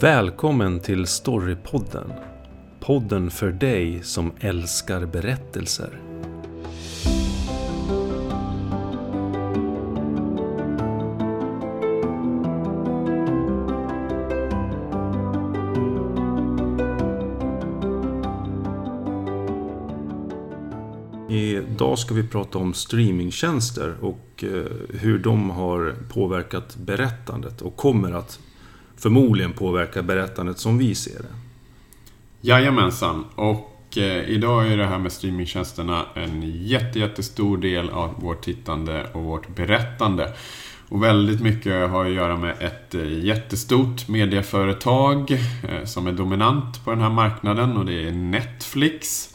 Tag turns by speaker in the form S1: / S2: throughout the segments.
S1: Välkommen till Storypodden. Podden för dig som älskar berättelser. Idag ska vi prata om streamingtjänster och eh, hur de har påverkat berättandet och kommer att förmodligen påverkar berättandet som vi ser det.
S2: Jajamensan. Och eh, idag är det här med streamingtjänsterna en jätte, jättestor del av vårt tittande och vårt berättande. Och väldigt mycket har att göra med ett eh, jättestort medieföretag eh, som är dominant på den här marknaden och det är Netflix.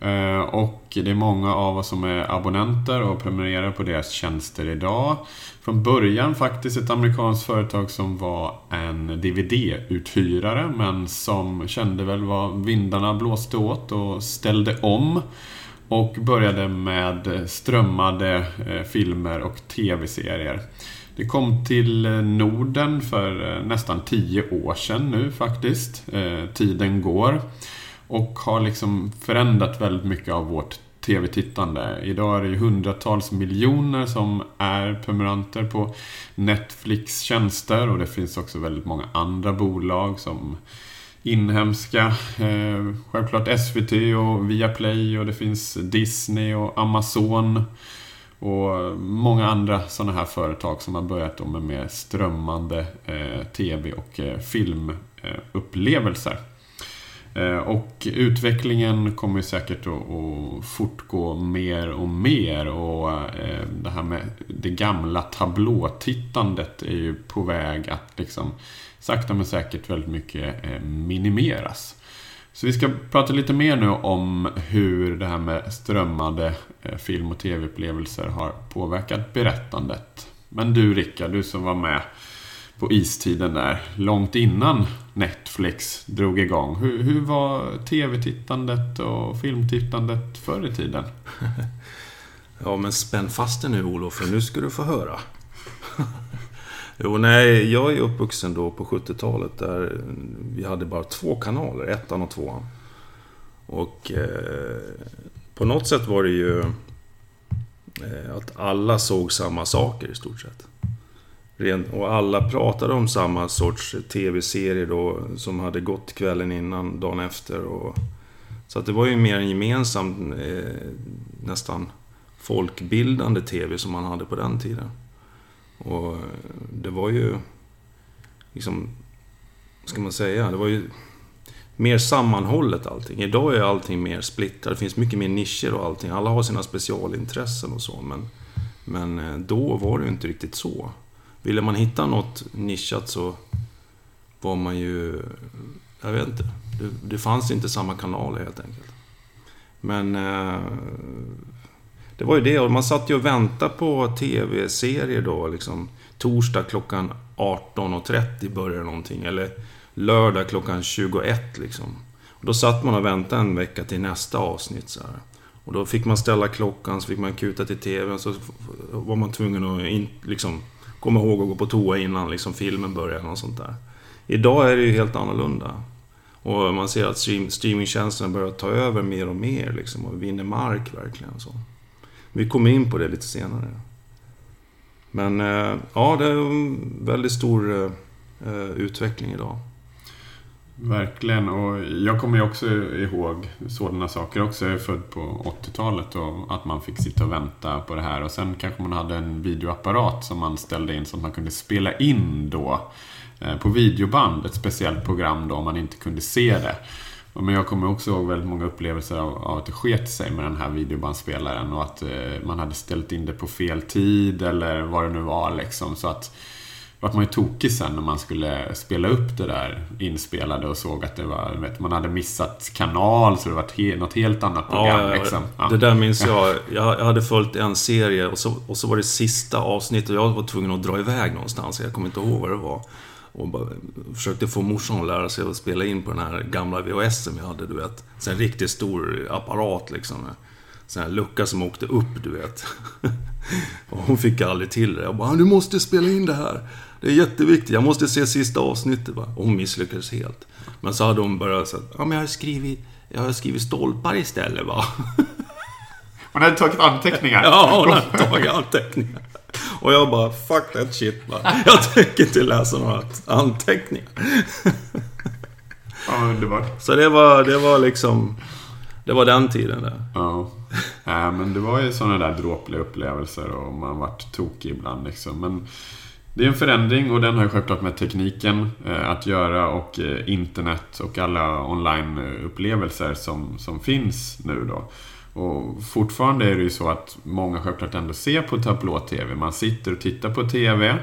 S2: Eh, och det är många av oss som är abonnenter och prenumererar på deras tjänster idag. Från början faktiskt ett amerikanskt företag som var en DVD-uthyrare men som kände väl vad vindarna blåste åt och ställde om. Och började med strömmade eh, filmer och TV-serier. Det kom till eh, Norden för nästan tio år sedan nu faktiskt. Tiden går. Och har liksom förändrat väldigt mycket av vårt tv-tittande. Idag är det ju hundratals miljoner som är prenumeranter på Netflix tjänster och det finns också väldigt många andra bolag som inhemska. Eh, självklart SVT och Viaplay och det finns Disney och Amazon. Och många andra sådana här företag som har börjat med mer strömmande eh, tv och eh, filmupplevelser. Eh, och utvecklingen kommer säkert att fortgå mer och mer och eh, det här med det gamla tablåtittandet är ju på väg att liksom sakta men säkert väldigt mycket eh, minimeras. Så vi ska prata lite mer nu om hur det här med strömmade film och tv-upplevelser har påverkat berättandet. Men du Rickard, du som var med på istiden där, långt innan Netflix drog igång. Hur, hur var tv-tittandet och filmtittandet förr i tiden?
S1: ja, men spänn fast dig nu Olof, för nu ska du få höra. jo, nej, jag är uppvuxen då på 70-talet där vi hade bara två kanaler, ettan och tvåan. Och eh, på något sätt var det ju eh, att alla såg samma saker i stort sett. Och alla pratade om samma sorts tv-serie då som hade gått kvällen innan, dagen efter. Och, så att det var ju mer en gemensam, eh, nästan folkbildande tv som man hade på den tiden. Och eh, det var ju, liksom, vad ska man säga, det var ju mer sammanhållet allting. Idag är allting mer splittrat, det finns mycket mer nischer och allting. Alla har sina specialintressen och så, men, men eh, då var det ju inte riktigt så. Ville man hitta något nischat så var man ju... Jag vet inte. Det, det fanns inte samma kanaler helt enkelt. Men... Eh, det var ju det. Och man satt ju och väntade på tv-serier då. Liksom, torsdag klockan 18.30 började någonting. Eller lördag klockan 21 liksom. Och då satt man och väntade en vecka till nästa avsnitt. Så här. Och då fick man ställa klockan, så fick man kuta till tvn. Så var man tvungen att in, liksom, komma ihåg att gå på toa innan liksom, filmen börjar. Och sånt där. Idag är det ju helt annorlunda. Och man ser att stream, streamingtjänsterna börjar ta över mer och mer liksom, och vinner mark verkligen. Så. Vi kommer in på det lite senare. Men eh, ja, det är en väldigt stor eh, eh, utveckling idag.
S2: Verkligen, och jag kommer ju också ihåg sådana saker också. Jag är född på 80-talet och att man fick sitta och vänta på det här. Och sen kanske man hade en videoapparat som man ställde in så att man kunde spela in då eh, på videoband, ett speciellt program då om man inte kunde se det. Men jag kommer också ihåg väldigt många upplevelser av, av att det sket sig med den här videobandspelaren och att eh, man hade ställt in det på fel tid eller vad det nu var liksom. Så att vart man ju tokig sen när man skulle spela upp det där inspelade och såg att det var, vet, man hade missat kanal så det var något helt annat program. Ja, liksom.
S1: ja. Det där minns jag. Jag hade följt en serie och så, och så var det sista avsnittet och jag var tvungen att dra iväg någonstans. Jag kommer inte ihåg vad det var. Och bara, försökte få morsan att lära sig att spela in på den här gamla VHSen vi hade, du vet. Så en riktigt stor apparat liksom. Sån här lucka som åkte upp, du vet. och hon fick aldrig till det. Jag bara, du måste spela in det här. Det är jätteviktigt, jag måste se sista avsnittet. Va? Och hon misslyckades helt. Men så hade hon börjat säga, ja men jag har skrivit, jag har skrivit stolpar istället va.
S2: Hon hade tagit anteckningar?
S1: Ja, hon hade tagit anteckningar. Och jag bara, fuck that shit va. Jag tänker inte läsa några anteckningar.
S2: Ja, underbart.
S1: Så det var, det var liksom, det var den tiden där.
S2: Ja. Nej, men det var ju sådana där dråpliga upplevelser och man vart tokig ibland liksom. Men det är en förändring och den har ju självklart med tekniken eh, att göra och eh, internet och alla online-upplevelser som, som finns nu då. Och fortfarande är det ju så att många självklart ändå ser på tablå-TV. Man sitter och tittar på TV,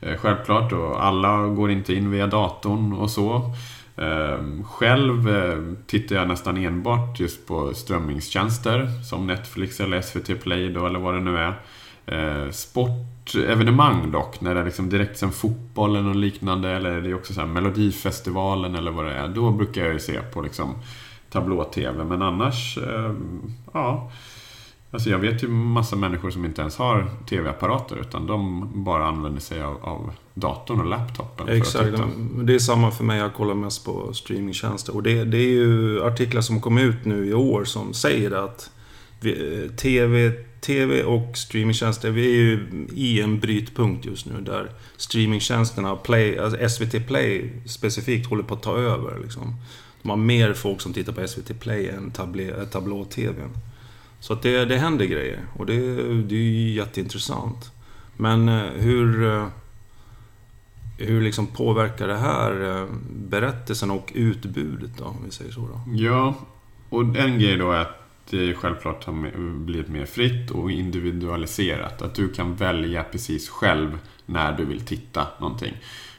S2: eh, självklart, och alla går inte in via datorn och så. Ehm, själv tittar jag nästan enbart just på strömningstjänster. som Netflix eller SVT Play då, eller vad det nu är. Sport sportevenemang dock, när det är liksom direkt som fotboll eller något liknande, eller det är också så Melodifestivalen eller vad det är. Då brukar jag ju se på liksom tablå-tv, men annars, ehm, ja. Alltså jag vet ju massa människor som inte ens har tv-apparater utan de bara använder sig av, av datorn och laptopen.
S1: Exakt, det är samma för mig. Jag kollar mest på streamingtjänster. Och det, det är ju artiklar som kom ut nu i år som säger att vi, TV, TV och streamingtjänster, vi är ju i en brytpunkt just nu där streamingtjänsterna, Play, alltså SVT Play specifikt, håller på att ta över. Liksom. De har mer folk som tittar på SVT Play än tablå-TVn. Eh, så att det, det händer grejer och det, det är ju jätteintressant. Men eh, hur... Eh, hur liksom påverkar det här berättelsen och utbudet då, om vi säger så då?
S2: Ja, och en grej då är att det självklart har blivit mer fritt och individualiserat. Att du kan välja precis själv när du vill titta någonting.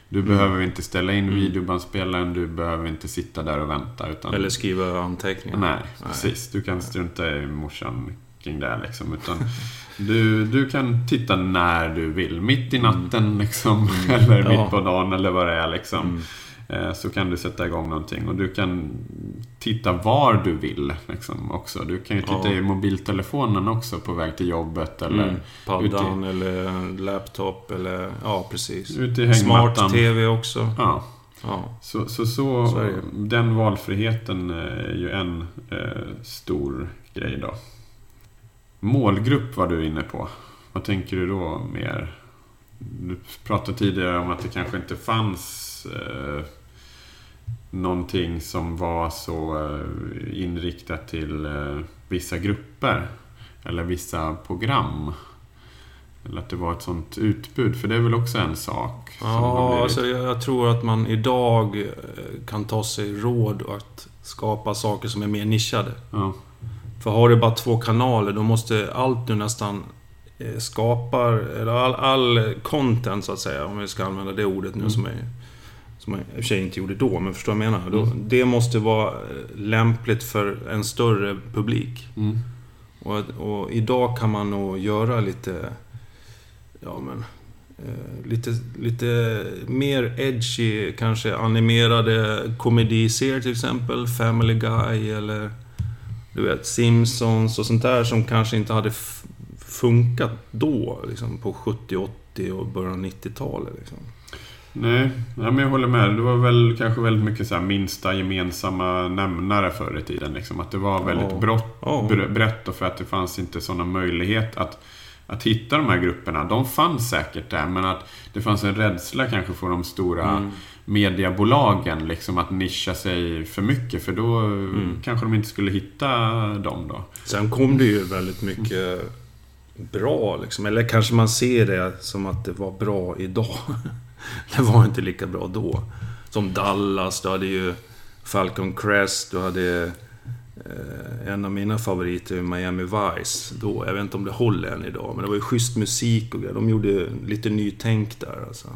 S2: Du mm. behöver inte ställa in mm. videobandspelaren, du behöver inte sitta där och vänta. Utan...
S1: Eller skriva anteckningar.
S2: Nej, Nej, precis. Du kan strunta i morsan kring det liksom. Utan du, du kan titta när du vill. Mitt i natten mm. liksom. Mm. Eller mitt på dagen eller vad det är liksom. Eh, så kan du sätta igång någonting och du kan titta var du vill liksom, också. Du kan ju titta ja. i mobiltelefonen också på väg till jobbet eller... Mm,
S1: paddan i, eller laptop eller... Ja, precis. Smart-TV också.
S2: Ja. ja. Så, så, så, så den valfriheten är ju en eh, stor grej då. Målgrupp var du inne på. Vad tänker du då mer? Du pratade tidigare om att det kanske inte fanns eh, någonting som var så eh, inriktat till eh, vissa grupper. Eller vissa program. Eller att det var ett sånt utbud, för det är väl också en sak?
S1: Ja, alltså jag tror att man idag eh, kan ta sig råd att skapa saker som är mer nischade. Ja. För har du bara två kanaler, då måste allt du nästan skapar, eller all, all content så att säga, om vi ska använda det ordet nu mm. som är som jag i och för sig inte gjorde då, men förstår vad jag menar? Mm. det måste vara eh, lämpligt för en större publik. Mm. Och, och, idag kan man nog göra lite... Ja, men... Eh, lite, lite mer edgy, kanske animerade komediserier till exempel. Family Guy eller... Du vet, Simpsons och sånt där som kanske inte hade funkat då, liksom på 70, 80 och början av 90-talet. Liksom.
S2: Nej, ja, men jag håller med. Det var väl kanske väldigt mycket så minsta gemensamma nämnare förr i tiden. Liksom. Att det var väldigt oh. brott, oh. brett och för att det fanns inte sådana möjlighet att, att hitta de här grupperna. De fanns säkert där, men att det fanns en rädsla kanske för de stora mm. mediebolagen liksom att nischa sig för mycket. För då mm. kanske de inte skulle hitta dem då.
S1: Sen kom det ju väldigt mycket bra liksom. Eller kanske man ser det som att det var bra idag. det var inte lika bra då. Som Dallas, du hade ju Falcon Crest, du hade eh, en av mina favoriter, Miami Vice. Då, jag vet inte om det håller än idag, men det var ju schysst musik och grejer. De gjorde lite nytänk där alltså.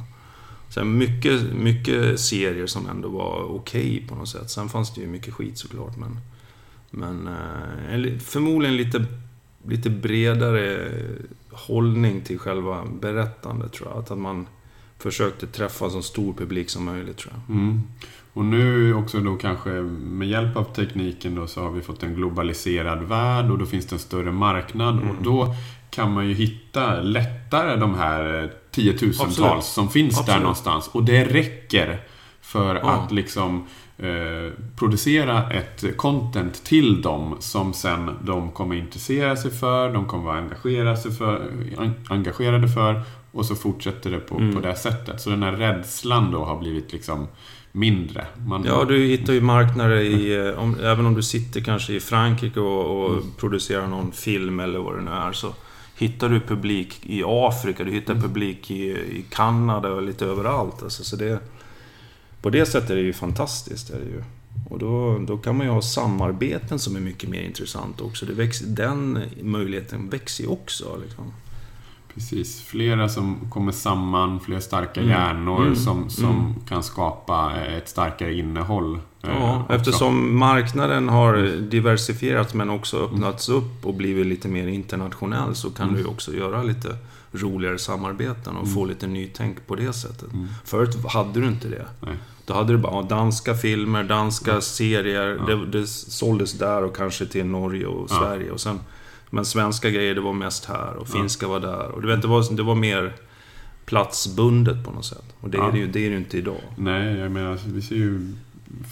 S1: Sen mycket, mycket serier som ändå var okej okay på något sätt. Sen fanns det ju mycket skit såklart, men... Men eh, förmodligen lite, lite bredare hållning till själva berättandet tror jag. Att man försökte träffa så stor publik som möjligt tror jag.
S2: Mm. Och nu också då kanske med hjälp av tekniken då så har vi fått en globaliserad värld och då finns det en större marknad mm. och då kan man ju hitta lättare de här tiotusentals
S1: Absolut.
S2: som finns där
S1: Absolut.
S2: någonstans. Och det räcker för
S1: Ja.
S2: att liksom eh, producera ett content till dem som sen de kommer intressera sig för, de kommer vara engagera sig för, en- engagerade för och så fortsätter det på,
S1: Mm.
S2: på det sättet. Så den här rädslan då har blivit liksom mindre. Man,
S1: Ja, du hittar ju marknader i... eh, Om, även om du sitter kanske i Frankrike och, och
S2: Mm.
S1: producerar någon film eller vad det nu är, så hittar du publik i Afrika, du hittar
S2: Mm.
S1: publik i, i Kanada och lite överallt. Alltså, så det, på det sättet är det ju fantastiskt. Är det ju. Och då, då kan man ju ha samarbeten som är mycket mer intressant också. Det växer, den möjligheten växer ju också. Liksom.
S2: Precis. Flera som kommer samman, fler starka
S1: Mm.
S2: hjärnor
S1: Mm.
S2: som, som
S1: Mm.
S2: kan skapa ett starkare innehåll. eh,
S1: Ja,
S2: också.
S1: eftersom marknaden har diversifierats men också öppnats upp och blivit lite mer internationell så kan
S2: Mm.
S1: du också göra lite roligare samarbeten och
S2: Mm.
S1: få lite nytänk på det sättet.
S2: Mm.
S1: Förut hade du inte det.
S2: Nej.
S1: Då hade du bara danska filmer, danska serier.
S2: Ja.
S1: Det, det såldes där och kanske till Norge och
S2: Ja.
S1: Sverige. Och sen, men svenska grejer, det var mest här. Och
S2: Ja.
S1: finska var där. Och du vet, det var, det var mer platsbundet på något sätt. Och det
S2: Ja.
S1: är det ju det är det ju inte idag.
S2: Nej, jag menar, vi ser ju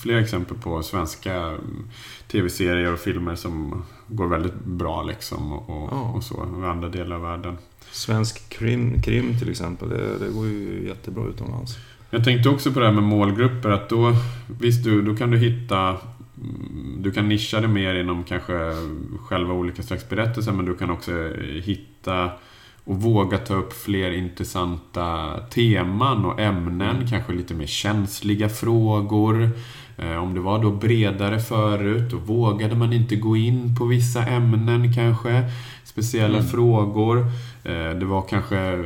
S2: fler exempel på svenska mm, tv-serier och filmer som går väldigt bra liksom och,
S1: Ja.
S2: och så, i andra delar av världen.
S1: Svensk krim, krim till exempel, det, det går ju jättebra utomlands.
S2: Jag tänkte också på det här med målgrupper, att då, visst, du, då kan du hitta du kan nischa det mer inom kanske själva olika slags berättelser men du kan också hitta och våga ta upp fler intressanta teman och ämnen, kanske lite mer känsliga frågor. Eh, Om det var då bredare förut, då vågade man inte gå in på vissa ämnen kanske. Speciella
S1: Mm.
S2: frågor. Eh, Det var kanske eh,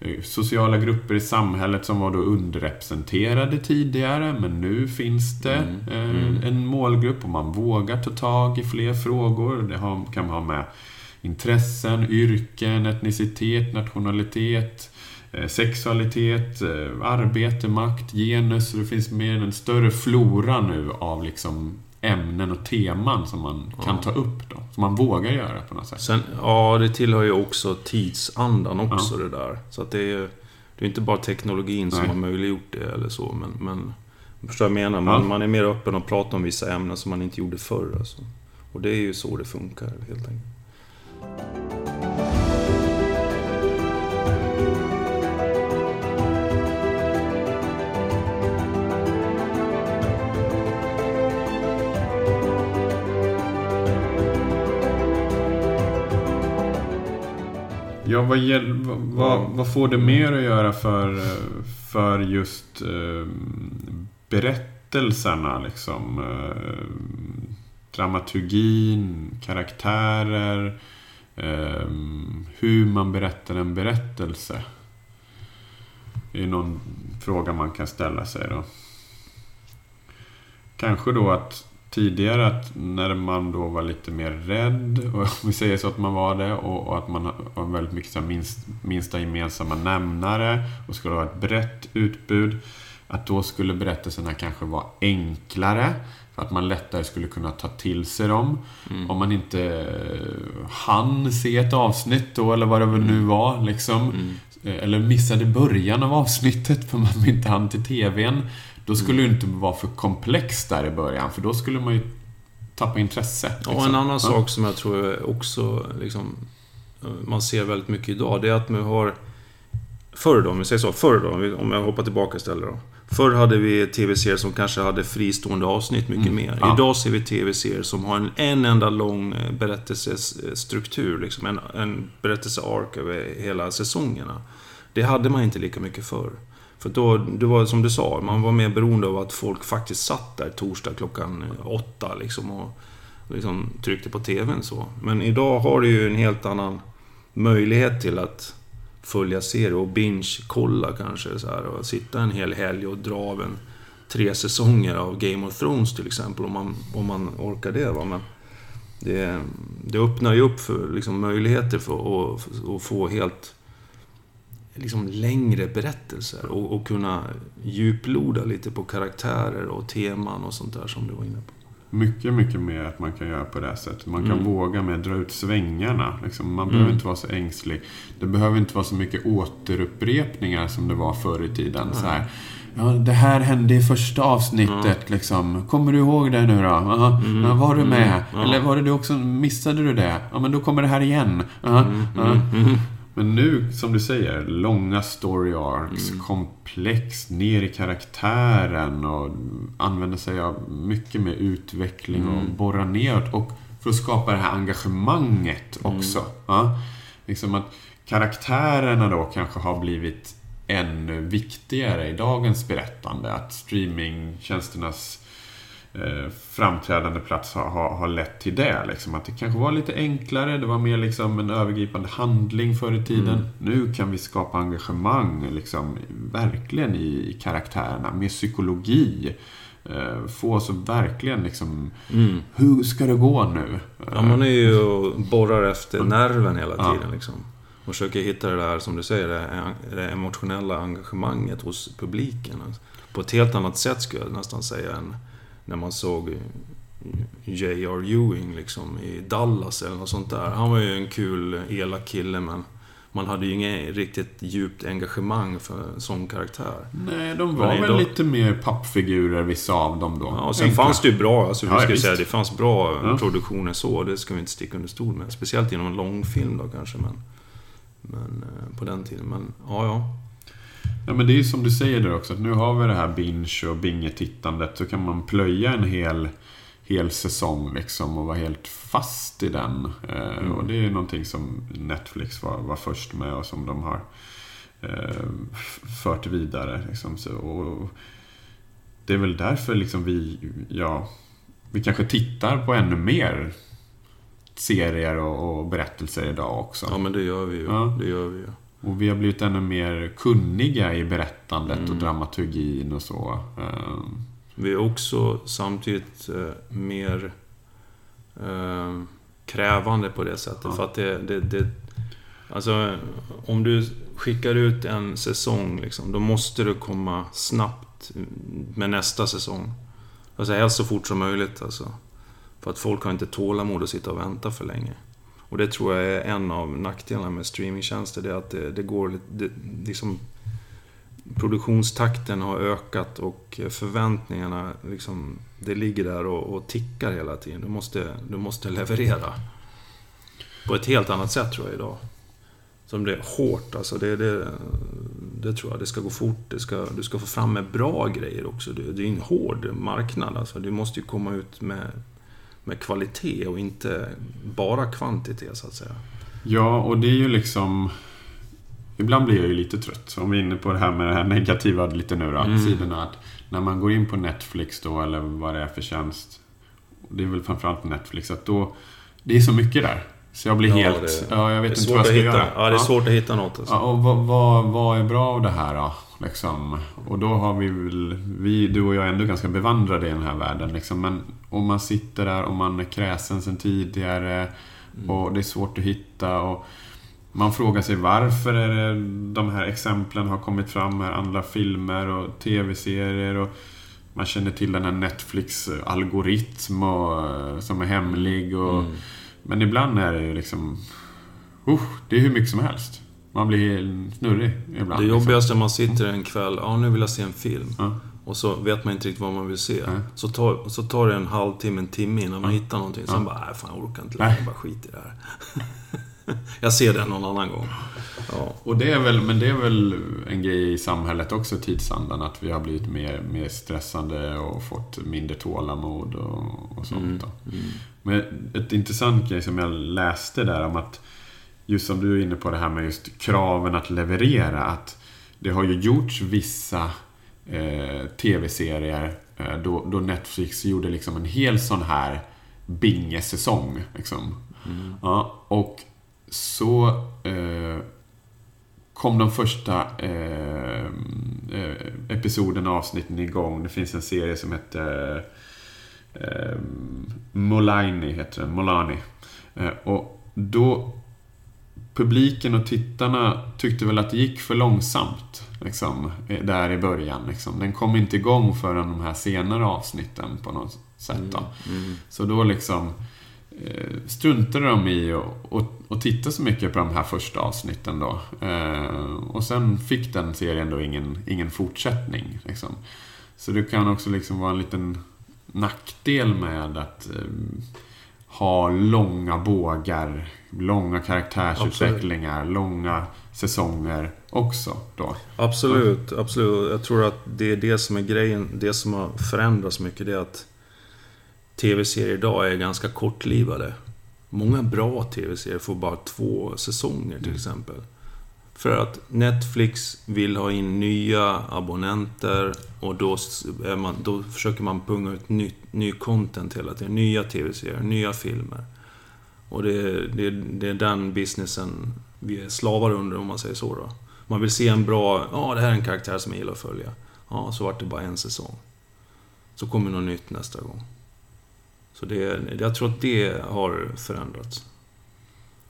S2: eh, sociala grupper i samhället som var då underrepresenterade tidigare, men nu finns det
S1: Mm. Mm.
S2: en målgrupp och man vågar ta tag i fler frågor. Det kan man ha med intressen, yrken, etnicitet, nationalitet, sexualitet, arbete, makt, genus. Det finns mer en större flora nu av liksom ämnen och teman som man kan
S1: Ja.
S2: ta upp då. Som man vågar göra på något sätt.
S1: Sen, ja, det tillhör ju också tidsandan också det där. Så att det är ju det är inte bara teknologin som
S2: Nej.
S1: har möjliggjort det eller så, men... men förstår jag menar? Man,
S2: Ja.
S1: man är mer öppen och pratar om vissa ämnen som man inte gjorde förr. Alltså. Och det är ju så det funkar, helt enkelt.
S2: Ja, vad, vad, vad, får det mer att göra för, för just eh, berättelserna? Liksom, eh, dramaturgin, karaktärer, eh, hur man berättar en berättelse. Det är någon fråga man kan ställa sig då. Kanske då att tidigare att när man då var lite mer rädd, och om vi säger så att man var det, och, och att man har väldigt mycket så minst, minsta gemensamma nämnare och skulle ha ett brett utbud, att då skulle berättelserna kanske vara enklare, för att man lättare skulle kunna ta till sig dem.
S1: Mm.
S2: Om man inte hann se ett avsnitt då, eller vad det nu var, liksom.
S1: Mm.
S2: Eh, Eller missade början av avsnittet för man inte hann till TVn. Då skulle det inte vara för komplext där i början, för då skulle man ju tappa intresse.
S1: Ja,
S2: liksom.
S1: en annan
S2: Ja.
S1: sak som jag tror också liksom, man ser väldigt mycket idag, det är att man har... Förr då, om vi säger så, förr då, om jag hoppar tillbaka istället då. Förr hade vi tv-serier som kanske hade fristående avsnitt mycket
S2: Mm,
S1: mer.
S2: ja.
S1: Idag ser vi tv-serier som har en, en enda lång eh, berättelsestruktur, liksom en, en berättelseark över hela säsongerna. Det hade man inte lika mycket förr. För då, det var som du sa, man var mer beroende av att folk faktiskt satt där torsdag klockan åtta liksom och liksom tryckte på TVn så. Men idag har du ju en helt annan möjlighet till att följa serier och binge-kolla kanske så här och sitta en hel helg och dra av en tre säsonger av Game of Thrones till exempel om man, om man orkar det. Va? Men det, det öppnar ju upp för liksom, möjligheter för att få helt liksom, längre berättelser och, och kunna djuploda lite på karaktärer och teman och sånt där som du var inne på.
S2: Mycket, mycket mer att man kan göra på det här sättet. Man kan
S1: Mm.
S2: våga med dra ut svängarna. Liksom. Man
S1: Mm.
S2: behöver inte vara så ängslig. Det behöver inte vara så mycket återupprepningar som det var förr i tiden. Så här, ja, det här hände i första avsnittet. Liksom. Kommer du ihåg det nu då? Aha.
S1: Mm.
S2: Ja, var du med?
S1: Mm.
S2: Eller var det du också, missade du det? Ja, men då kommer det här igen. Aha.
S1: Mm. Mm.
S2: Men nu, som du säger, långa story arcs,
S1: Mm.
S2: komplex, ner i karaktären och använder sig av mycket mer utveckling och
S1: Mm.
S2: borra neråt. Och för att skapa det här engagemanget
S1: Mm.
S2: också. Ja? Liksom att karaktärerna då kanske har blivit ännu viktigare i dagens berättande. Att streamingtjänsternas eh, framträdande plats har, har, har lett till det. Liksom. Att det kanske var lite enklare, det var mer liksom en övergripande handling förr i tiden.
S1: Mm.
S2: Nu kan vi skapa engagemang, liksom, verkligen i, i karaktärerna, med psykologi. Eh, få oss verkligen liksom,
S1: Mm.
S2: hur ska det gå nu?
S1: Ja, man är ju och borrar efter
S2: Mm.
S1: nerven hela
S2: Ja.
S1: tiden. Liksom. Och försöker hitta det där, som du säger, det, det emotionella engagemanget hos publiken. På ett helt annat sätt skulle jag nästan säga än när man såg J.R. Ewing liksom, i Dallas eller något sånt där. Han var ju en kul, elak kille men man hade ju inget riktigt djupt engagemang för en sån karaktär.
S2: Nej, de var väl
S1: idag-
S2: lite mer pappfigurer, vissa av dem då.
S1: Ja, och sen
S2: Enkla.
S1: fanns det ju bra, alltså, vi
S2: Ja,
S1: ska ju
S2: visst.
S1: säga, det fanns bra
S2: Ja.
S1: produktioner så, det ska vi inte sticka under stol med. Speciellt inom en långfilm då kanske, men, men eh, på den tiden. Men ja, ja.
S2: Ja, men det är ju som du säger där också, att nu har vi det här binge och binge-tittandet. Så kan man plöja en hel, hel säsong liksom och vara helt fast i den. Eh,
S1: Mm.
S2: Och det är ju någonting som Netflix var, var först med och som de har eh, fört vidare. Liksom. Så, och det är väl därför liksom vi, ja, vi kanske tittar på ännu mer serier och, och berättelser idag också.
S1: ja, men det gör vi ju.
S2: Ja.
S1: Det gör vi ju.
S2: Och vi har blivit ännu mer kunniga i berättandet och
S1: Mm.
S2: dramaturgin och så. Ehm,
S1: Vi är också samtidigt eh, mer eh, krävande på det sättet.
S2: Ja.
S1: För att det, det, det... Alltså, om du skickar ut en säsong, liksom, då måste du komma snabbt med nästa säsong. Alltså helst så fort som möjligt. Alltså. För att folk har inte tålamod att sitta och vänta för länge. Och det tror jag är en av nackdelarna med streamingtjänster. Det är att det, det går lite... Det, liksom, produktionstakten har ökat och förväntningarna liksom, det ligger där och, och tickar hela tiden. Du måste, du måste leverera. På ett helt annat sätt tror jag idag. Som det är hårt, alltså det, det, det tror jag. Det ska gå fort, det ska, du ska få fram med bra grejer också. Det, det är en hård marknad. Alltså. Du måste ju komma ut med, med kvalitet och inte bara kvantitet så att säga.
S2: ja, och det är ju liksom... Ibland blir jag ju lite trött. Om vi är inne på det här med det här negativa lite nu då,
S1: Mm.
S2: sidorna. Att när man går in på Netflix då, eller vad det är för tjänst. Det är väl framförallt Netflix. Att då... Det är så mycket där. Så jag blir
S1: Ja,
S2: helt...
S1: det-
S2: ja, jag vet inte vad jag ska
S1: hitta,
S2: göra.
S1: ja, det är svårt att hitta något. Alltså.
S2: Ja, och vad, vad, vad är bra av det här då? Liksom? Och då har vi väl, vi, du och jag är ändå ganska bevandrade i den här världen. Liksom. Men om man sitter där och man är kräsen sen tidigare och det är svårt att hitta och man frågar sig varför är de här exemplen har kommit fram här, andra filmer och tv-serier och man känner till den här Netflix-algoritm och, som är hemlig och
S1: Mm.
S2: men ibland är det ju liksom... Uh, det är hur mycket som helst. Man blir snurrig ibland.
S1: Det
S2: liksom.
S1: jobbigaste är man sitter en kväll, ja nu vill jag se en film.
S2: Ja.
S1: Och så vet man inte riktigt vad man vill se.
S2: Nej.
S1: Så, tar, så tar det en halvtimme, en timme innan man
S2: Ja.
S1: hittar någonting. Sen bara, nej fan jag orkar inte längre, bara skit i det här. jag ser den någon annan gång. Ja.
S2: Och det är väl, men det är väl en grej i samhället också, tidsandan. Att vi har blivit mer, mer stressande och fått mindre tålamod och, och sånt.
S1: Mm. Mm.
S2: Men ett intressant grej som jag läste där om att Just som du är inne på det här med just kraven att leverera. Att det har ju gjorts vissa eh, tv-serier eh, då, då Netflix gjorde liksom en hel sån här bingesäsong. Liksom.
S1: Mm.
S2: Ja, och så eh, kom de första eh, eh, episoderna, avsnitten igång. Det finns en serie som heter eh, Molani, heter den. Molani. Eh, och då publiken och tittarna tyckte väl att det gick för långsamt. Liksom, eh, där i början. Liksom. Den kom inte igång förrän de här senare avsnitten på något sätt. Då.
S1: Mm.
S2: Så då liksom eh, struntade de i att titta så mycket på de här första avsnitten då. Eh, och sen fick den serien då ingen, ingen fortsättning. Liksom. Så det kan också liksom vara en liten nackdel med att eh, ha långa bågar, långa karaktärsutvecklingar, absolut. långa säsonger också då.
S1: Absolut, absolut. Jag tror att det är det som är grejen. Det som har förändrats mycket det är att tv-serier idag är ganska kortlivade. Många bra tv-serier får bara två säsonger till mm. exempel. För att Netflix vill ha in nya abonnenter och då, man, då försöker man punga ut ny, ny content hela tiden. Nya tv-serier, nya filmer. Och det, det, det är den businessen vi är slavar under om man säger så då. Man vill se en bra, ja det här är en karaktär som jag gillar att följa. Ja, så vart det bara en säsong. Så kommer något nytt nästa gång. Så det, jag tror att det har förändrats.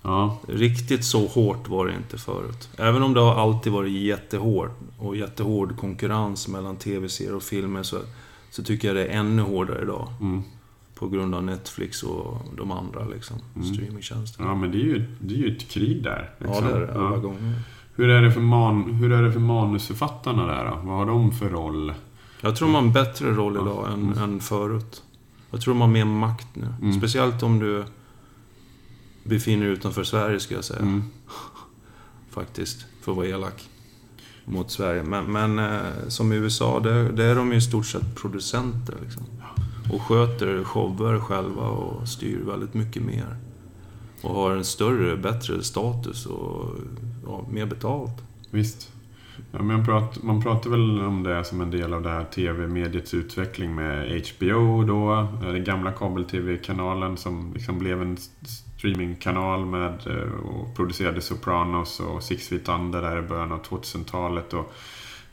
S2: Ja.
S1: Riktigt så hårt var det inte förut. Även om det har alltid varit jättehårt och jättehård konkurrens mellan tv-serier och filmer så, så tycker jag det är ännu hårdare idag.
S2: Mm.
S1: På grund av Netflix och de andra liksom, mm. streamingtjänsterna.
S2: Ja, men det är ju, det är ju ett krig där.
S1: Liksom. Ja, det är det. Alla ja. gånger.
S2: Hur är det, för man, hur är det för manusförfattarna där då? Vad har de för roll?
S1: Jag tror de har en bättre roll idag ja. än, mm. än förut. Jag tror de har mer makt nu. Mm. Speciellt om du befinner dig utanför Sverige, skulle jag säga.
S2: Mm.
S1: Faktiskt, för att vara elak mot Sverige. Men, men eh, som i USA, där, där är de ju i stort sett producenter. Liksom. Och sköter shower själva och styr väldigt mycket mer. Och har en större, bättre status och ja, mer betalt.
S2: Visst. Ja, men pratar, man pratar väl om det som en del av det här tv-mediets utveckling med HBO då. Eh, den gamla kabel-tv-kanalen som liksom blev en streamingkanal med eh, och producerade Sopranos och Six Feet Under där i början av 2000-talet. Och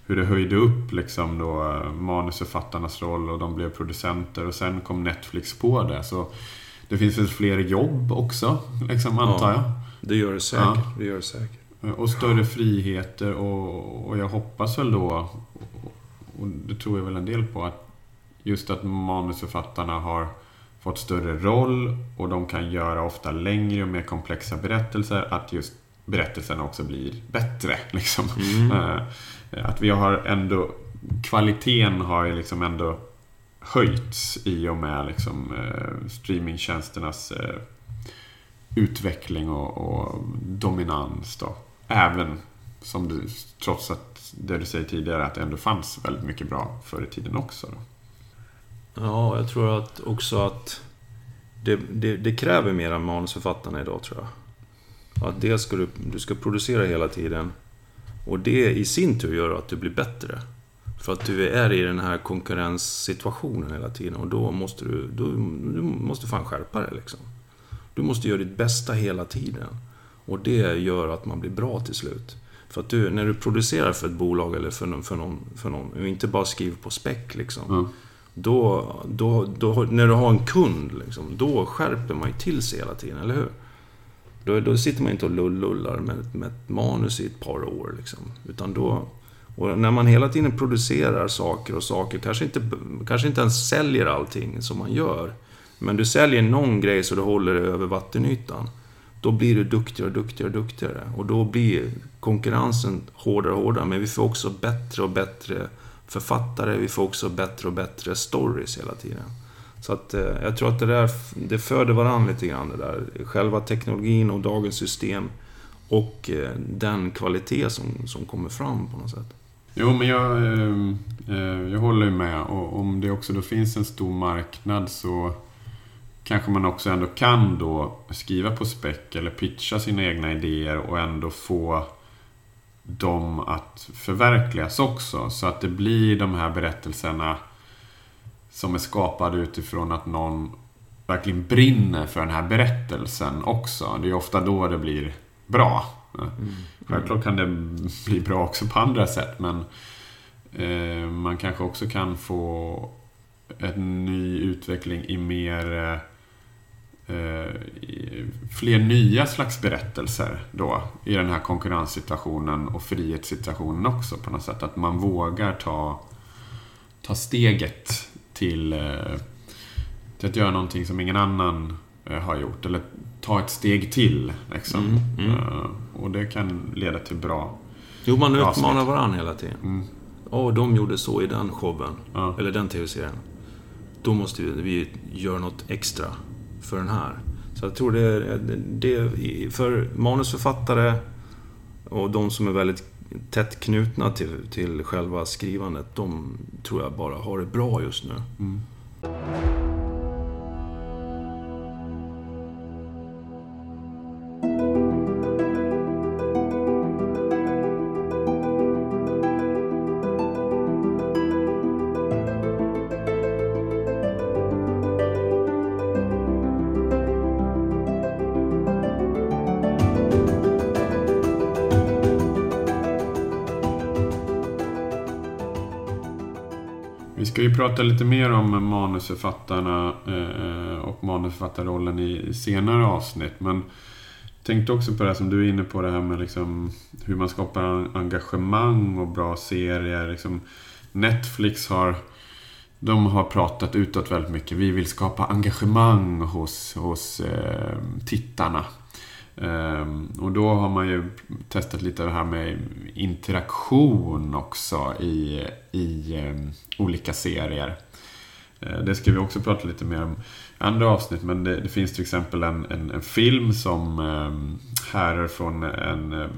S2: hur det höjde upp liksom då eh, manusförfattarnas roll och de blev producenter och sen kom Netflix på det. Så det finns väl fler jobb också, liksom, antar jag?
S1: det gör det säkert. Ja. Det gör det säkert.
S2: Och större friheter och, och jag hoppas väl då, och det tror jag väl en del på, att just att manusförfattarna har fått större roll och de kan göra ofta längre och mer komplexa berättelser. Att just berättelserna också blir bättre. Liksom.
S1: Mm.
S2: Att vi har ändå... Kvaliteten har ju liksom ändå höjts i och med liksom, eh, streamingtjänsternas eh, utveckling och, och dominans. Då. Även som du, trots att det du säger tidigare, att det ändå fanns väldigt mycket bra förr i tiden också. Då.
S1: Ja, jag tror att också att det, det, det kräver mer än manusförfattarna idag, tror jag. Att dels ska du, du ska producera hela tiden. Och det i sin tur gör att du blir bättre. För att du är i den här konkurrenssituationen hela tiden och då måste du, då, du måste fan skärpa dig liksom. Du måste göra ditt bästa hela tiden. Och det gör att man blir bra till slut. För att du, när du producerar för ett bolag eller för någon, för någon, för någon och inte bara skriver på späck liksom.
S2: Mm.
S1: Då, då, då, när du har en kund, liksom, då skärper man ju till sig hela tiden, eller hur? Då, då sitter man inte och lullar med, med ett manus i ett par år. Liksom. Utan då, och när man hela tiden producerar saker och saker, kanske inte, kanske inte ens säljer allting som man gör. Men du säljer någon grej så du håller det över vattenytan. Då blir du duktigare och duktigare och duktigare. Och då blir konkurrensen hårdare och hårdare. Men vi får också bättre och bättre författare. Vi får också bättre och bättre stories hela tiden. Så att eh, jag tror att det där, det föder varandra lite grann det där. Själva teknologin och dagens system. Och eh, den kvalitet som, som kommer fram på något sätt.
S2: Jo, men jag, ehm, eh, jag håller med. Och om det också då finns en stor marknad så kanske man också ändå kan då skriva på spec eller pitcha sina egna idéer och ändå få dem att förverkligas också. Så att det blir de här berättelserna som är skapade utifrån att någon verkligen brinner för den här berättelsen också. Det är ofta då det blir bra. Mm. Självklart kan det bli bra också på andra sätt men eh, man kanske också kan få en ny utveckling i mer Eh, fler nya slags berättelser då i den här konkurrenssituationen och frihetssituationen också på något sätt. Att man vågar ta, ta steget till, eh, till att göra någonting som ingen annan eh, har gjort. Eller ta ett steg till. Liksom.
S1: Mm, mm.
S2: Eh, och det kan leda till bra
S1: Jo, man
S2: Bra
S1: utmanar varandra hela tiden.
S2: Mm.
S1: Åh, de gjorde så i den showen.
S2: Ja.
S1: Eller den tv-serien. Då måste vi, vi göra något extra för den här. Så jag tror det, det är för manusförfattare och de som är väldigt tätt knutna till, till själva skrivandet. De tror jag bara har det bra just nu.
S2: Mm. Prata lite mer om manusförfattarna eh, eh, och manusförfattarrollen i senare avsnitt. Men tänkte också på det här som du är inne på, det här med liksom hur man skapar engagemang och bra serier. Liksom Netflix har, de har pratat utåt väldigt mycket. Vi vill skapa engagemang hos, hos eh, tittarna. Ehm, och då har man ju testat lite det här med interaktion också i, i ehm, olika serier. Ehm, det ska vi också prata lite mer om i andra avsnitt, men det, det finns till exempel en, en, en film som härrör från en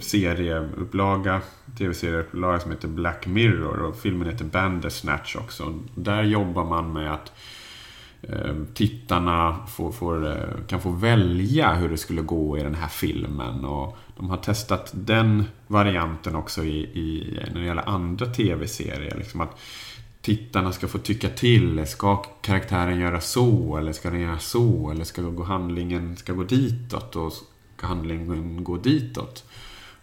S2: serieupplaga, tv-serieupplaga som heter Black Mirror och filmen heter Bandersnatch också. Där jobbar man med att Ehm, tittarna får, får, eh, kan få välja hur det skulle gå i den här filmen. Och de har testat den varianten också i, i, när det gäller andra tv-serier. Liksom att tittarna ska få tycka till. Ska karaktären göra så? Eller ska den göra så? Eller ska gå handlingen ska gå ditåt? Och ska handlingen gå ditåt?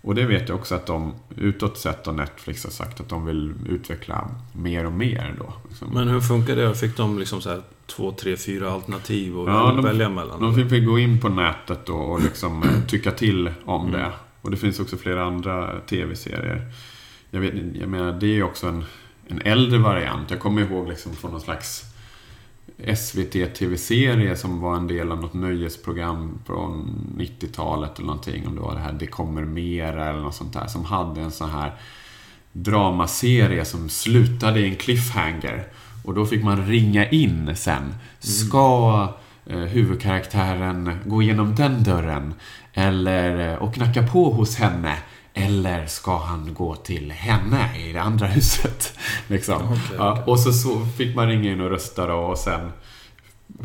S2: Och det vet jag också att de utåt sett och Netflix har sagt att de vill utveckla mer och mer då. Liksom.
S1: Men hur funkar det? Fick de liksom så här två, tre, fyra alternativ att
S2: Ja, de-
S1: välja mellan?
S2: De fick gå in på nätet då och liksom tycka till om det. Och det finns också flera andra tv-serier. Jag, vet, jag menar, det är ju också en, en äldre variant. Jag kommer ihåg liksom från någon slags SVT-tv-serie som var en del av något nöjesprogram från 90-talet eller någonting. Om det var det här Det kommer mera eller något sånt där. Som hade en sån här dramaserie som slutade i en cliffhanger. Och då fick man ringa in sen. Ska eh, huvudkaraktären gå igenom den dörren? Eller, eh, och knacka på hos henne? Eller ska han gå till henne i det andra huset? Liksom.
S1: Okej,
S2: ja, och så, så fick man ringa in och rösta då, och sen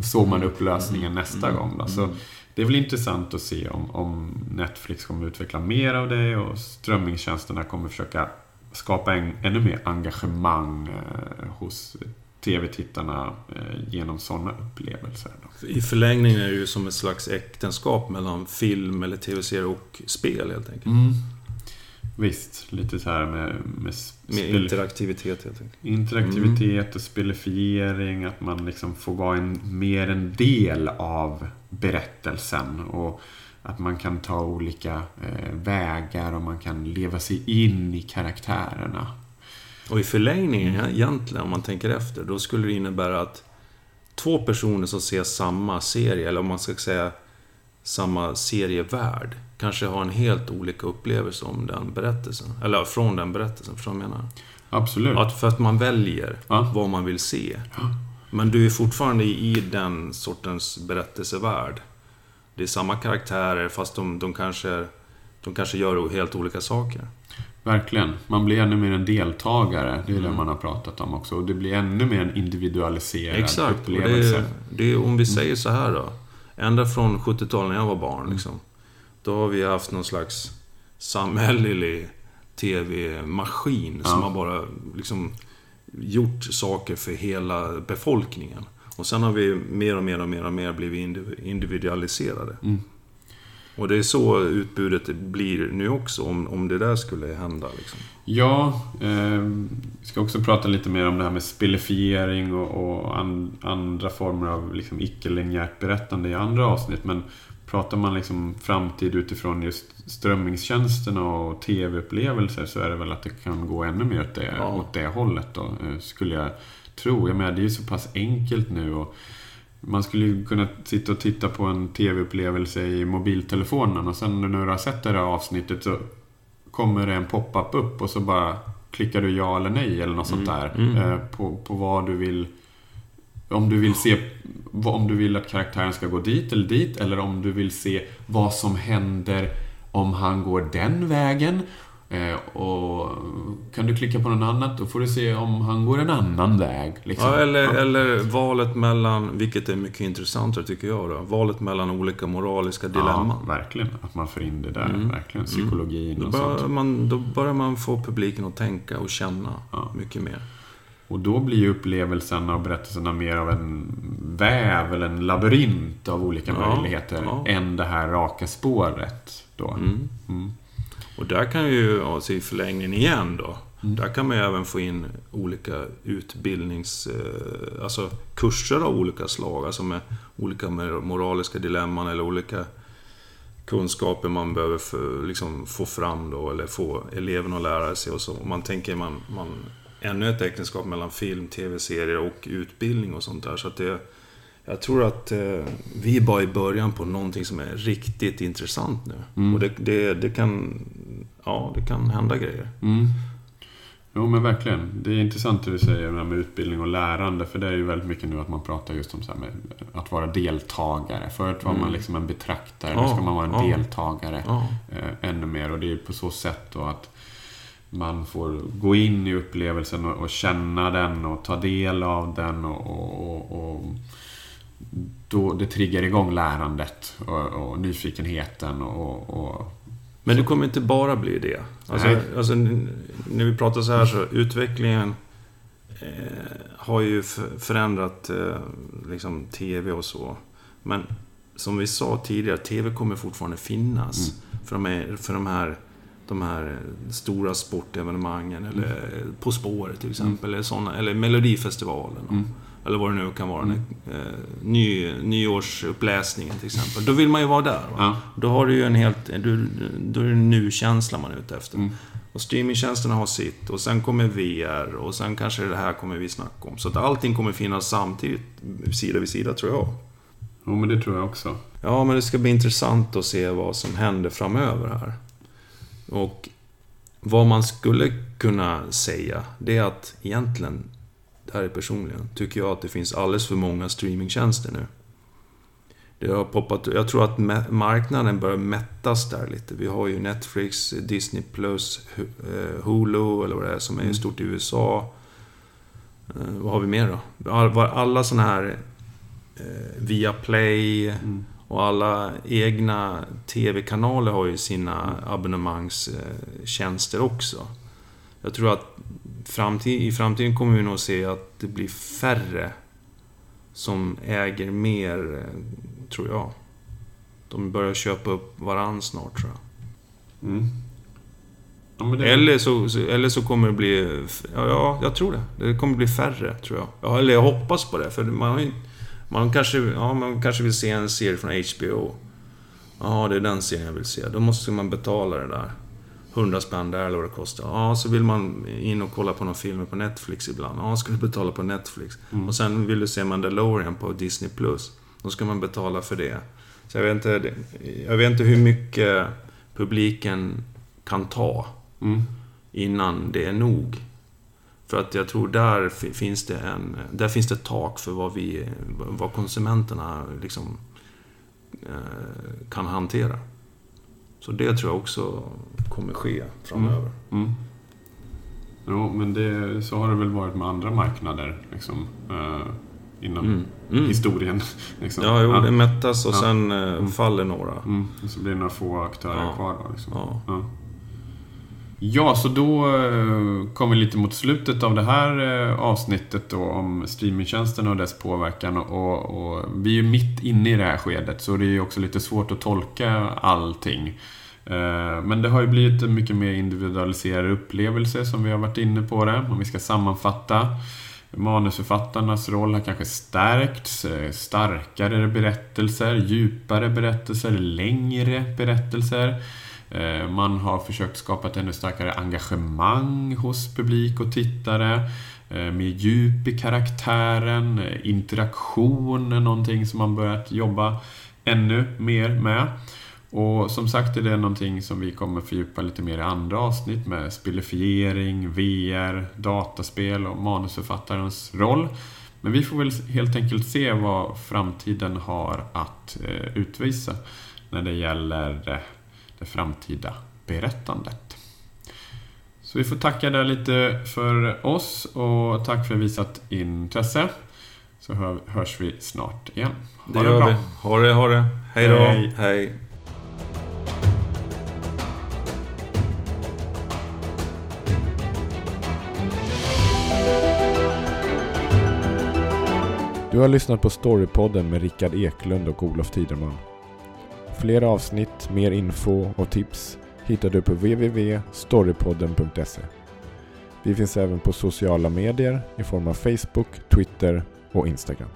S2: såg man upp lösningen nästa gång. Då. Så det är väl intressant att se om, om Netflix kommer utveckla mer av det och strömmingstjänsterna kommer försöka skapa en, ännu mer engagemang eh, hos tv-tittarna eh, genom sådana upplevelser. Då.
S1: I förlängningen är det ju som ett slags äktenskap mellan film eller tv-serie och spel helt enkelt.
S2: Visst, lite så här med, med,
S1: Med interaktivitet helt enkelt.
S2: interaktivitet och spelifiering. Att man liksom får vara en, mer en del av berättelsen. Och att man kan ta olika eh, vägar och man kan leva sig in i karaktärerna.
S1: Och i förlängningen ja, egentligen, om man tänker efter, då skulle det innebära att två personer som ser samma serie, eller om man ska säga samma serievärld, kanske har en helt olika upplevelse om den berättelsen. Eller från den berättelsen, förstår du vad jag menar?
S2: Absolut.
S1: Att för att man väljer
S2: Ja.
S1: vad man vill se. Men du är fortfarande i den sortens berättelsevärld. Det är samma karaktärer, fast de, de, kanske, de kanske gör helt olika saker.
S2: Verkligen. Man blir ännu mer en deltagare. Det är
S1: Mm.
S2: det man har pratat om också. Och det blir ännu mer en individualiserad
S1: Exakt.
S2: Upplevelse.
S1: är, om vi säger så här då. Ända från 70-talet när jag var barn. Liksom, då har vi haft någon slags samhällelig TV-maskin som har bara liksom gjort saker för hela befolkningen. Och sen har vi mer och mer och mer och mer blivit indiv- individualiserade.
S2: Mm.
S1: Och det är så utbudet blir nu också, om, om det där skulle hända. Liksom.
S2: Ja, eh, vi ska också prata lite mer om det här med spelifiering och, och an, andra former av liksom icke-linjärt berättande i andra avsnitt. Men pratar man liksom framtid utifrån just strömmingstjänsterna och tv-upplevelser så är det väl att det kan gå ännu mer åt det,
S1: Ja.
S2: åt det hållet då, eh, skulle jag tro. Jag menar, det är ju så pass enkelt nu. Och man skulle ju kunna sitta och titta på en tv-upplevelse i mobiltelefonen och sen när du har sett det här avsnittet så kommer det en pop-up upp och så bara klickar du ja eller nej eller något
S1: Mm,
S2: sånt där.
S1: mm.
S2: Eh, på, på vad du vill... Om du vill se... Om du vill att karaktären ska gå dit eller dit eller om du vill se vad som händer om han går den vägen. Eh, och kan du klicka på något annat, då får du se om han går en annan väg. Liksom.
S1: Ja, eller, eller valet mellan, vilket är mycket intressantare tycker jag då, valet mellan olika moraliska dilemman.
S2: Ja, verkligen. Att man får in det där.
S1: Mm.
S2: Verkligen. Psykologin
S1: Då
S2: och sånt.
S1: man, då börjar man få publiken att tänka och känna
S2: Ja.
S1: mycket mer.
S2: Och då blir ju upplevelsen av berättelserna mer av en väv eller en labyrint av olika
S1: Ja,
S2: möjligheter än det här raka spåret. Då.
S1: Mm. Och där kan ju, alltså i förlängningen igen då,
S2: Mm.
S1: där kan man ju även få in olika utbildnings... Eh, alltså kurser av olika slag, alltså med olika moraliska dilemman eller olika kunskaper man behöver för, liksom, få fram då, eller få eleverna att lära sig och så. Om man tänker man, man ännu ett äktenskap mellan film, tv-serier och utbildning och sånt där. Så att det, jag tror att eh, vi är bara i början på någonting som är riktigt intressant nu.
S2: Mm.
S1: Och det, det, det kan... Ja, det kan hända grejer.
S2: Mm. Jo men verkligen. Det är intressant det du säger det här med utbildning och lärande. För det är ju väldigt mycket nu att man pratar just om så att vara deltagare. Förut var man
S1: Mm.
S2: liksom en betraktare.
S1: Ja,
S2: nu ska man vara en
S1: ja.
S2: deltagare.
S1: Ja,
S2: eh, ännu mer. Och det är på så sätt då att man får gå in i upplevelsen och, och känna den och ta del av den och, och, och då det triggar igång lärandet och, och nyfikenheten och, och
S1: Men det kommer inte bara bli det. Alltså, alltså, när vi pratar så här så utvecklingen eh, har ju förändrat eh, liksom TV och så. Men som vi sa tidigare, TV kommer fortfarande finnas. För, de är, för de här de här stora sportevenemangen eller På spåret till exempel. Eller, såna, eller Melodifestivalen.
S2: Mm.
S1: Eller vad det nu kan vara.
S2: Mm.
S1: Eh, ny, nyårsuppläsningen till exempel. Då vill man ju vara där. Va?
S2: ja.
S1: Då har du ju en helt... Du, då är det nu-känsla man är ute efter.
S2: Mm.
S1: Och streamingtjänsterna har sitt. Och sen kommer VR. Och sen kanske det här kommer vi snacka om. Så att allting kommer finnas samtidigt, sida vid sida, tror jag.
S2: Jo, men det tror jag också.
S1: Ja, men det ska bli intressant att se vad som händer framöver här. Och vad man skulle kunna säga, det är att egentligen, det här är personligen, tycker jag att det finns alldeles för många streamingtjänster nu. Det har poppat, jag tror att ma- marknaden börjar mättas där lite. Vi har ju Netflix, Disney+, eh, Hulu eller vad det är som är
S2: Mm.
S1: stort i USA. Eh, vad har vi mer då? Alla sådana här eh, Viaplay
S2: Mm.
S1: och alla egna TV-kanaler har ju sina abonnemangstjänster också. Jag tror att framtid, i framtiden kommer vi nog se att det blir färre som äger mer, tror jag. De börjar köpa upp varann snart, tror jag.
S2: Mm. Ja, det...
S1: Eller så, eller så kommer det bli... Ja, ja, jag tror det. Det kommer bli färre, tror jag. Ja, eller jag hoppas på det, för man har ju... Man kanske, ja, man kanske vill se en serie från HBO. Ja, det är den serien jag vill se. Då måste man betala det där. 100 spänn där eller vad det kostar. Ja, så vill man in och kolla på någon film på Netflix ibland. Ja, ska du betala på Netflix.
S2: Mm.
S1: Och sen vill du se Mandalorian på Disney+. Plus. Då ska man betala för det. Så jag vet inte, jag vet inte hur mycket publiken kan ta
S2: Mm.
S1: innan det är nog. För att jag tror där fi- finns det en... Där finns det ett tak för vad vi... Vad konsumenterna liksom eh, kan hantera. Så det tror jag också kommer ske framöver.
S2: Mm. Jo, men det, så har det väl varit med andra marknader liksom, eh, inom
S1: Mm. Mm.
S2: historien. Liksom.
S1: Ja, jo, det mättas och
S2: Ja.
S1: sen eh, faller några.
S2: Mm. Och så blir det några få aktörer
S1: Ja.
S2: kvar då. Liksom.
S1: Ja.
S2: Ja. så då kom kommer vi lite mot slutet av det här eh, avsnittet då om streamingtjänsterna och dess påverkan. Och, och vi är ju mitt inne i det här skedet så det är ju också lite svårt att tolka allting. Eh, men det har ju blivit en mycket mer individualiserad upplevelse som vi har varit inne på det. Om vi ska sammanfatta. Manusförfattarnas roll har kanske stärkts. Starkare berättelser, djupare berättelser, längre berättelser. Eh, man har försökt skapa ett ännu starkare engagemang hos publik och tittare. Eh, mer djup i karaktären, eh, interaktion är någonting som man börjat jobba ännu mer med. Och som sagt är det någonting som vi kommer fördjupa lite mer i andra avsnitt med spelifiering, VR, dataspel och manusförfattarens roll. Men vi får väl helt enkelt se vad framtiden har att utvisa när det gäller det framtida berättandet. Så vi får tacka där lite för oss och tack för visat intresse. Så hör, hörs vi snart igen.
S1: Ha det, det bra. vi. Ha det, ha det. Hej då. Hej. Hej.
S3: Du har lyssnat på Storypodden med Rickard Eklund och Olof Tiderman. Fler avsnitt, mer info och tips hittar du på www.storypodden.se. Vi finns även på sociala medier i form av Facebook, Twitter och Instagram.